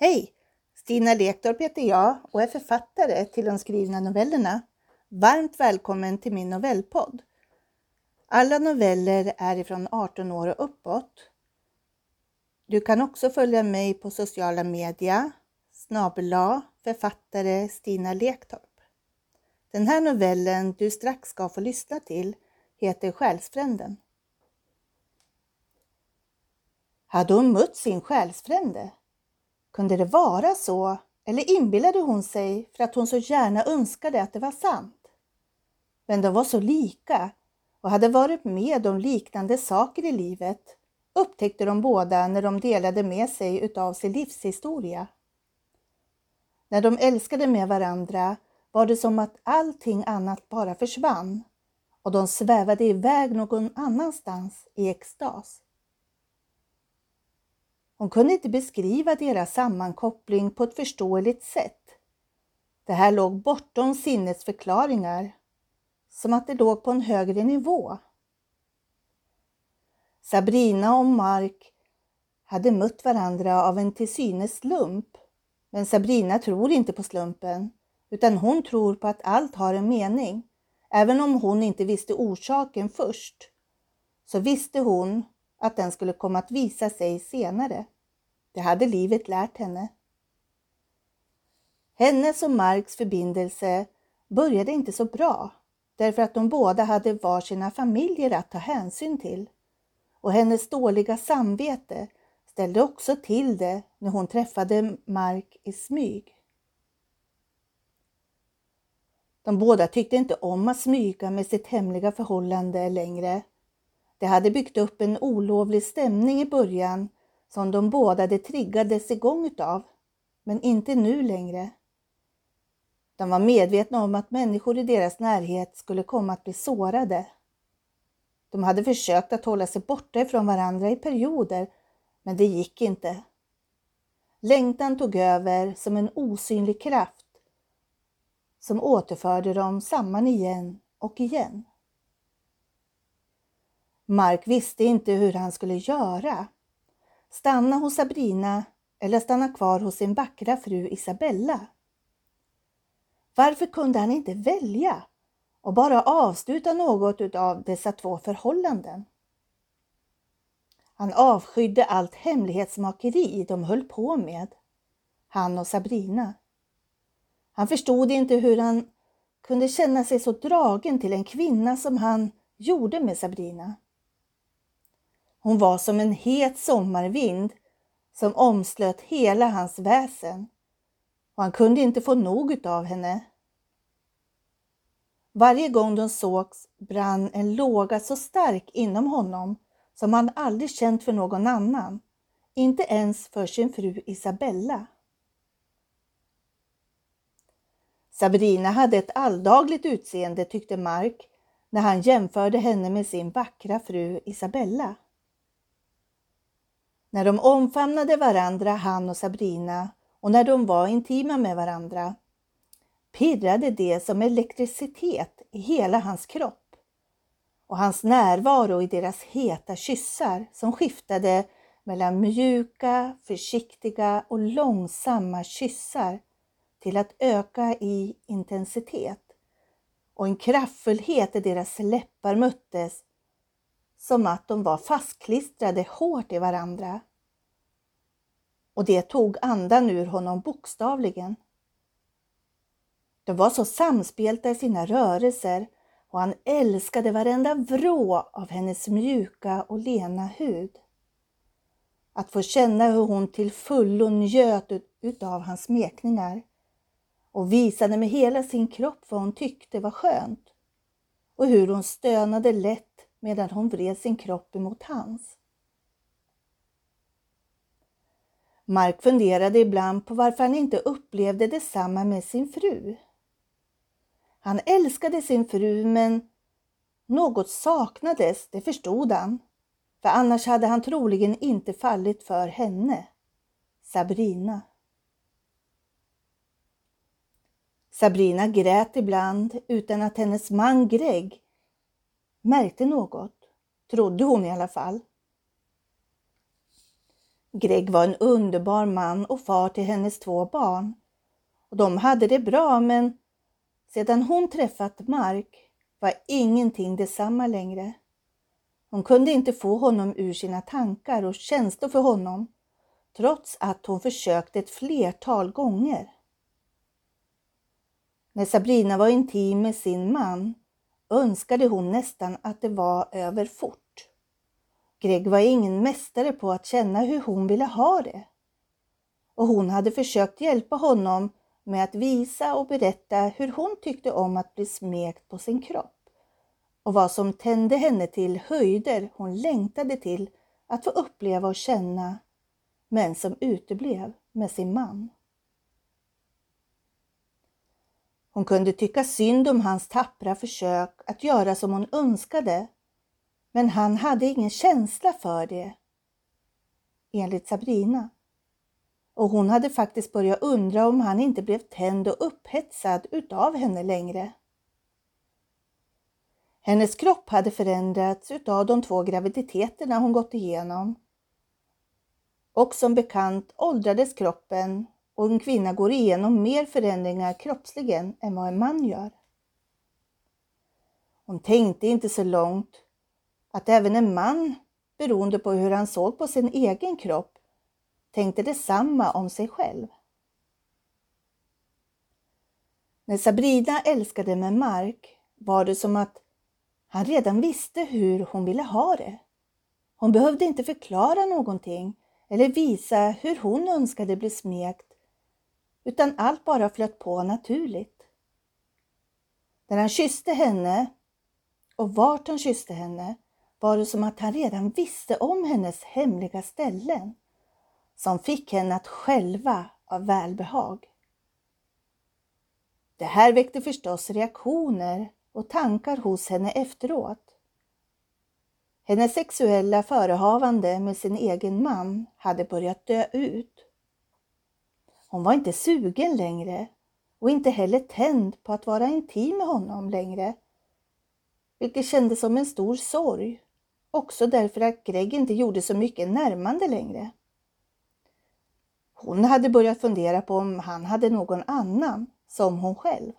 Hej! Stina Lektorp heter jag och är författare till de skrivna novellerna. Varmt välkommen till min novellpodd. Alla noveller är ifrån 18 år och uppåt. Du kan också följa mig på sociala media, snabel författare Stina Lektorp. Den här novellen du strax ska få lyssna till heter Själsfränden. Hade hon mött sin själsfrände? Kunde det vara så? Eller inbillade hon sig för att hon så gärna önskade att det var sant? Men de var så lika och hade varit med om liknande saker i livet upptäckte de båda när de delade med sig utav sin livshistoria. När de älskade med varandra var det som att allting annat bara försvann och de svävade iväg någon annanstans i extas. Hon kunde inte beskriva deras sammankoppling på ett förståeligt sätt. Det här låg bortom sinnets förklaringar, som att det låg på en högre nivå. Sabrina och Mark hade mött varandra av en till synes slump. Men Sabrina tror inte på slumpen, utan hon tror på att allt har en mening. Även om hon inte visste orsaken först, så visste hon att den skulle komma att visa sig senare. Det hade livet lärt henne. Hennes och Marks förbindelse började inte så bra därför att de båda hade var sina familjer att ta hänsyn till. Och hennes dåliga samvete ställde också till det när hon träffade Mark i smyg. De båda tyckte inte om att smyga med sitt hemliga förhållande längre. Det hade byggt upp en olovlig stämning i början som de båda det triggades igång utav, men inte nu längre. De var medvetna om att människor i deras närhet skulle komma att bli sårade. De hade försökt att hålla sig borta ifrån varandra i perioder, men det gick inte. Längtan tog över som en osynlig kraft som återförde dem samman igen och igen. Mark visste inte hur han skulle göra. Stanna hos Sabrina eller stanna kvar hos sin vackra fru Isabella. Varför kunde han inte välja och bara avsluta något av dessa två förhållanden? Han avskydde allt hemlighetsmakeri de höll på med, han och Sabrina. Han förstod inte hur han kunde känna sig så dragen till en kvinna som han gjorde med Sabrina. Hon var som en het sommarvind som omslöt hela hans väsen och han kunde inte få nog av henne. Varje gång de sågs brann en låga så stark inom honom som han aldrig känt för någon annan, inte ens för sin fru Isabella. Sabrina hade ett alldagligt utseende tyckte Mark när han jämförde henne med sin vackra fru Isabella. När de omfamnade varandra, han och Sabrina, och när de var intima med varandra, pirrade det som elektricitet i hela hans kropp. Och hans närvaro i deras heta kyssar som skiftade mellan mjuka, försiktiga och långsamma kyssar till att öka i intensitet och en kraftfullhet i deras läppar möttes som att de var fastklistrade hårt i varandra. Och det tog andan ur honom bokstavligen. De var så samspelta i sina rörelser och han älskade varenda vrå av hennes mjuka och lena hud. Att få känna hur hon till fullo njöt utav hans smekningar och visade med hela sin kropp vad hon tyckte var skönt och hur hon stönade lätt medan hon vred sin kropp emot hans. Mark funderade ibland på varför han inte upplevde detsamma med sin fru. Han älskade sin fru men något saknades, det förstod han. För annars hade han troligen inte fallit för henne, Sabrina. Sabrina grät ibland utan att hennes man Greg märkte något, trodde hon i alla fall. Greg var en underbar man och far till hennes två barn. Och de hade det bra men sedan hon träffat Mark var ingenting detsamma längre. Hon kunde inte få honom ur sina tankar och känslor för honom trots att hon försökte ett flertal gånger. När Sabrina var intim med sin man önskade hon nästan att det var över fort. Greg var ingen mästare på att känna hur hon ville ha det. Och hon hade försökt hjälpa honom med att visa och berätta hur hon tyckte om att bli smekt på sin kropp och vad som tände henne till höjder hon längtade till att få uppleva och känna men som uteblev med sin man. Hon kunde tycka synd om hans tappra försök att göra som hon önskade, men han hade ingen känsla för det, enligt Sabrina. Och hon hade faktiskt börjat undra om han inte blev tänd och upphetsad utav henne längre. Hennes kropp hade förändrats utav de två graviditeterna hon gått igenom. Och som bekant åldrades kroppen och en kvinna går igenom mer förändringar kroppsligen än vad en man gör. Hon tänkte inte så långt att även en man, beroende på hur han såg på sin egen kropp, tänkte detsamma om sig själv. När Sabrina älskade med Mark var det som att han redan visste hur hon ville ha det. Hon behövde inte förklara någonting eller visa hur hon önskade bli smekt utan allt bara flöt på naturligt. När han kysste henne och vart han kysste henne var det som att han redan visste om hennes hemliga ställen som fick henne att själva av välbehag. Det här väckte förstås reaktioner och tankar hos henne efteråt. Hennes sexuella förehavande med sin egen man hade börjat dö ut. Hon var inte sugen längre och inte heller tänd på att vara intim med honom längre, vilket kändes som en stor sorg, också därför att Greg inte gjorde så mycket närmande längre. Hon hade börjat fundera på om han hade någon annan som hon själv.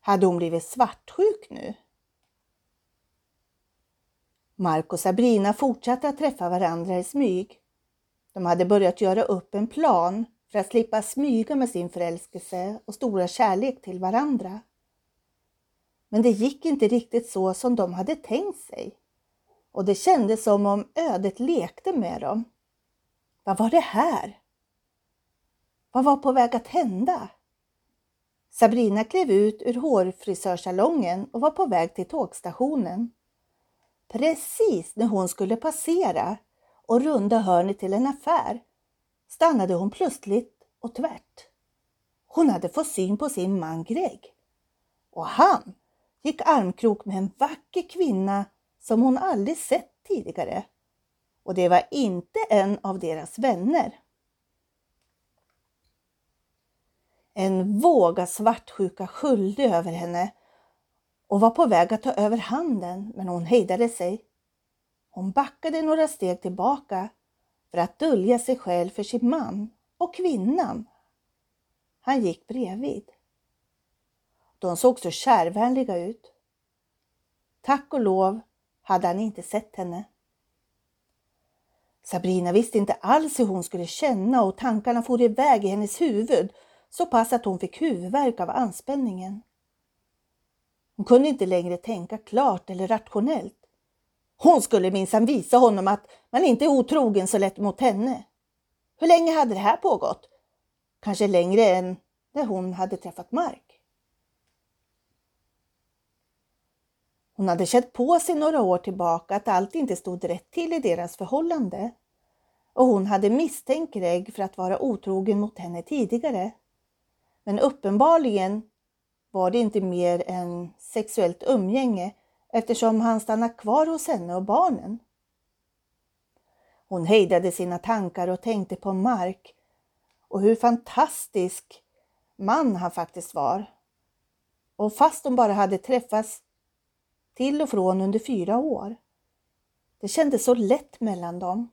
Hade hon blivit svartsjuk nu? Mark och Sabrina fortsatte att träffa varandra i smyg. De hade börjat göra upp en plan för att slippa smyga med sin förälskelse och stora kärlek till varandra. Men det gick inte riktigt så som de hade tänkt sig och det kändes som om ödet lekte med dem. Vad var det här? Vad var på väg att hända? Sabrina klev ut ur hårfrisörsalongen och var på väg till tågstationen. Precis när hon skulle passera och runda hörnet till en affär stannade hon plötsligt och tvärt. Hon hade fått syn på sin man Greg och han gick armkrok med en vacker kvinna som hon aldrig sett tidigare. Och det var inte en av deras vänner. En våg av svartsjuka sköljde över henne och var på väg att ta över handen, men hon hejdade sig. Hon backade några steg tillbaka för att dölja sig själv för sin man och kvinnan. Han gick bredvid. De såg så kärvänliga ut. Tack och lov hade han inte sett henne. Sabrina visste inte alls hur hon skulle känna och tankarna for iväg i hennes huvud så pass att hon fick huvudvärk av anspänningen. Hon kunde inte längre tänka klart eller rationellt. Hon skulle minsann visa honom att man inte är otrogen så lätt mot henne. Hur länge hade det här pågått? Kanske längre än när hon hade träffat Mark. Hon hade känt på sig några år tillbaka att allt inte stod rätt till i deras förhållande och hon hade misstänkt Greg för att vara otrogen mot henne tidigare. Men uppenbarligen var det inte mer än sexuellt umgänge eftersom han stannade kvar hos henne och barnen. Hon hejdade sina tankar och tänkte på Mark och hur fantastisk man han faktiskt var. Och fast de bara hade träffats till och från under fyra år. Det kändes så lätt mellan dem.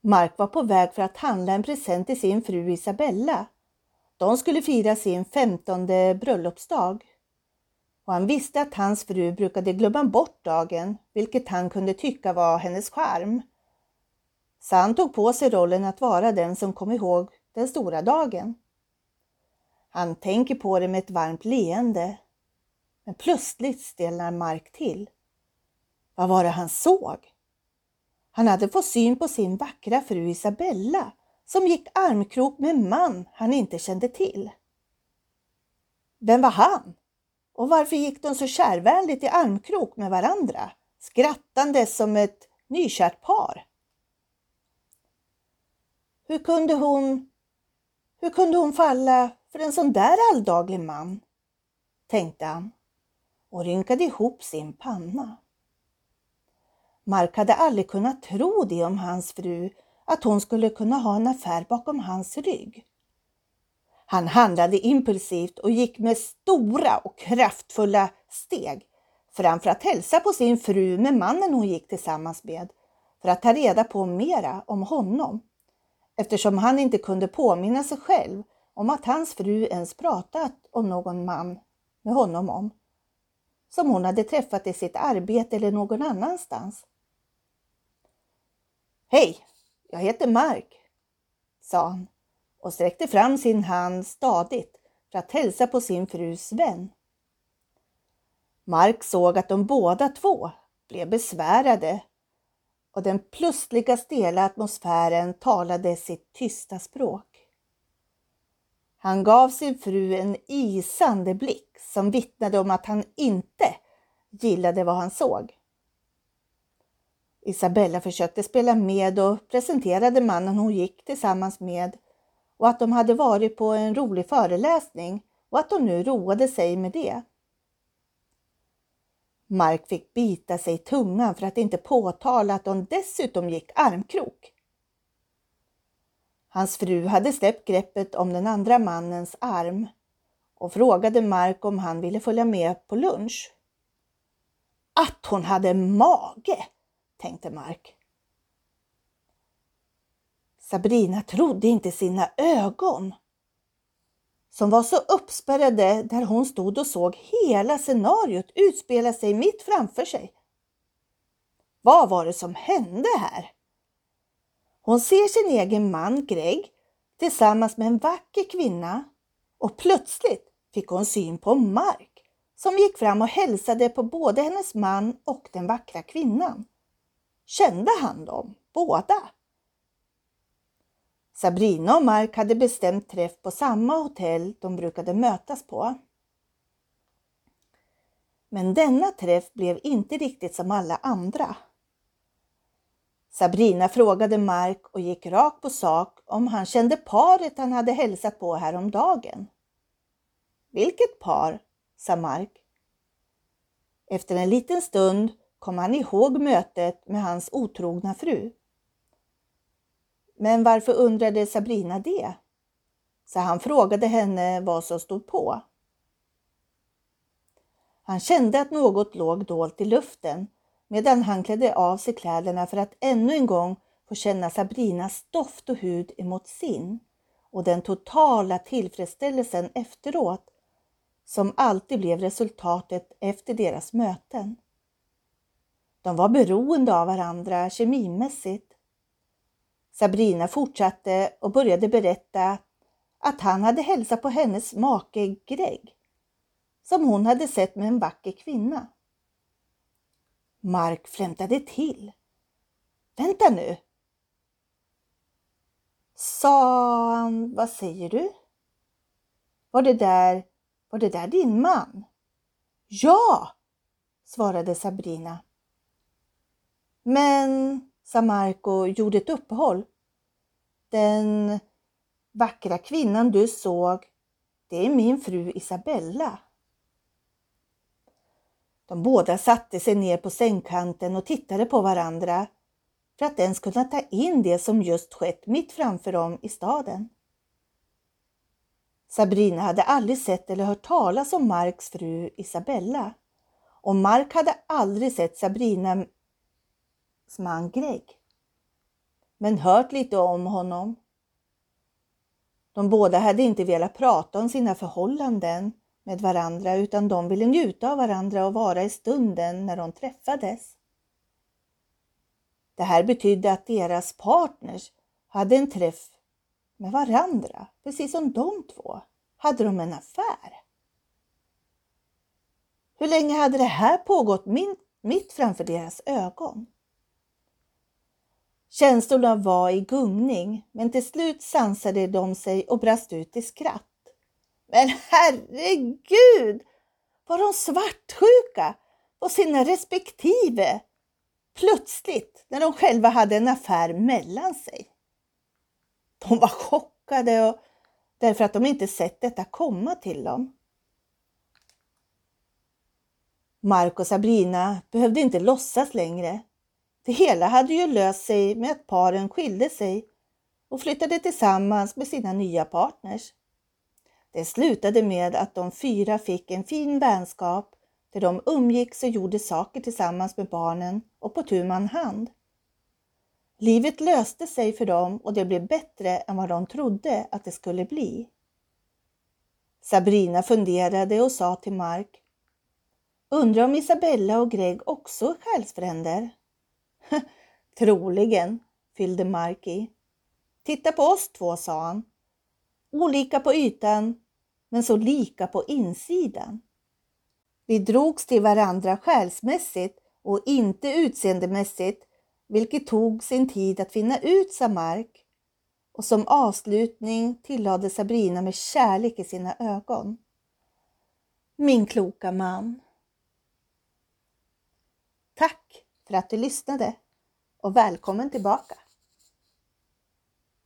Mark var på väg för att handla en present till sin fru Isabella. De skulle fira sin femtonde bröllopsdag. Och han visste att hans fru brukade glömma bort dagen, vilket han kunde tycka var hennes charm. Så han tog på sig rollen att vara den som kom ihåg den stora dagen. Han tänker på det med ett varmt leende. Men plötsligt stelnar Mark till. Vad var det han såg? Han hade fått syn på sin vackra fru Isabella som gick armkrok med en man han inte kände till. Vem var han? Och varför gick de så kärvänligt i armkrok med varandra, skrattande som ett nykärt par? Hur kunde hon, hur kunde hon falla för en sån där alldaglig man? tänkte han och rynkade ihop sin panna. Mark hade aldrig kunnat tro det om hans fru, att hon skulle kunna ha en affär bakom hans rygg. Han handlade impulsivt och gick med stora och kraftfulla steg framför att hälsa på sin fru med mannen hon gick tillsammans med för att ta reda på mera om honom eftersom han inte kunde påminna sig själv om att hans fru ens pratat om någon man med honom om som hon hade träffat i sitt arbete eller någon annanstans. Hej, jag heter Mark, sa han och sträckte fram sin hand stadigt för att hälsa på sin frus vän. Mark såg att de båda två blev besvärade och den plötsliga stela atmosfären talade sitt tysta språk. Han gav sin fru en isande blick som vittnade om att han inte gillade vad han såg. Isabella försökte spela med och presenterade mannen hon gick tillsammans med och att de hade varit på en rolig föreläsning och att de nu roade sig med det. Mark fick bita sig i tungan för att inte påtala att de dessutom gick armkrok. Hans fru hade släppt greppet om den andra mannens arm och frågade Mark om han ville följa med på lunch. Att hon hade mage, tänkte Mark. Sabrina trodde inte sina ögon som var så uppspärrade där hon stod och såg hela scenariot utspela sig mitt framför sig. Vad var det som hände här? Hon ser sin egen man Greg tillsammans med en vacker kvinna och plötsligt fick hon syn på Mark som gick fram och hälsade på både hennes man och den vackra kvinnan. Kände han dem båda? Sabrina och Mark hade bestämt träff på samma hotell de brukade mötas på. Men denna träff blev inte riktigt som alla andra. Sabrina frågade Mark och gick rakt på sak om han kände paret han hade hälsat på häromdagen. Vilket par? sa Mark. Efter en liten stund kom han ihåg mötet med hans otrogna fru. Men varför undrade Sabrina det? Så han frågade henne vad som stod på. Han kände att något låg dolt i luften medan han klädde av sig kläderna för att ännu en gång få känna Sabrinas doft och hud emot sin och den totala tillfredsställelsen efteråt som alltid blev resultatet efter deras möten. De var beroende av varandra kemimässigt. Sabrina fortsatte och började berätta att han hade hälsat på hennes make Greg som hon hade sett med en vacker kvinna. Mark flämtade till. Vänta nu! Sa han, vad säger du? Var det där, var det där din man? Ja, svarade Sabrina. Men, sa Mark och gjorde ett uppehåll. Den vackra kvinnan du såg, det är min fru Isabella. De båda satte sig ner på sängkanten och tittade på varandra för att ens kunna ta in det som just skett mitt framför dem i staden. Sabrina hade aldrig sett eller hört talas om Marks fru Isabella och Mark hade aldrig sett Sabrina man Greg. men hört lite om honom. De båda hade inte velat prata om sina förhållanden med varandra utan de ville njuta av varandra och vara i stunden när de träffades. Det här betydde att deras partners hade en träff med varandra, precis som de två hade de en affär. Hur länge hade det här pågått mitt framför deras ögon? Känslorna var i gungning, men till slut sansade de sig och brast ut i skratt. Men herregud, var de svartsjuka på sina respektive plötsligt när de själva hade en affär mellan sig. De var chockade och därför att de inte sett detta komma till dem. Mark och Sabrina behövde inte låtsas längre. Det hela hade ju löst sig med att paren skilde sig och flyttade tillsammans med sina nya partners. Det slutade med att de fyra fick en fin vänskap där de umgicks och gjorde saker tillsammans med barnen och på tu man hand. Livet löste sig för dem och det blev bättre än vad de trodde att det skulle bli. Sabrina funderade och sa till Mark Undrar om Isabella och Greg också är själsfränder? Troligen, fyllde Mark i. Titta på oss två, sa han. Olika på ytan, men så lika på insidan. Vi drogs till varandra själsmässigt och inte utseendemässigt, vilket tog sin tid att finna ut, sa Mark. Och som avslutning tillade Sabrina med kärlek i sina ögon. Min kloka man. Tack för att du lyssnade och välkommen tillbaka!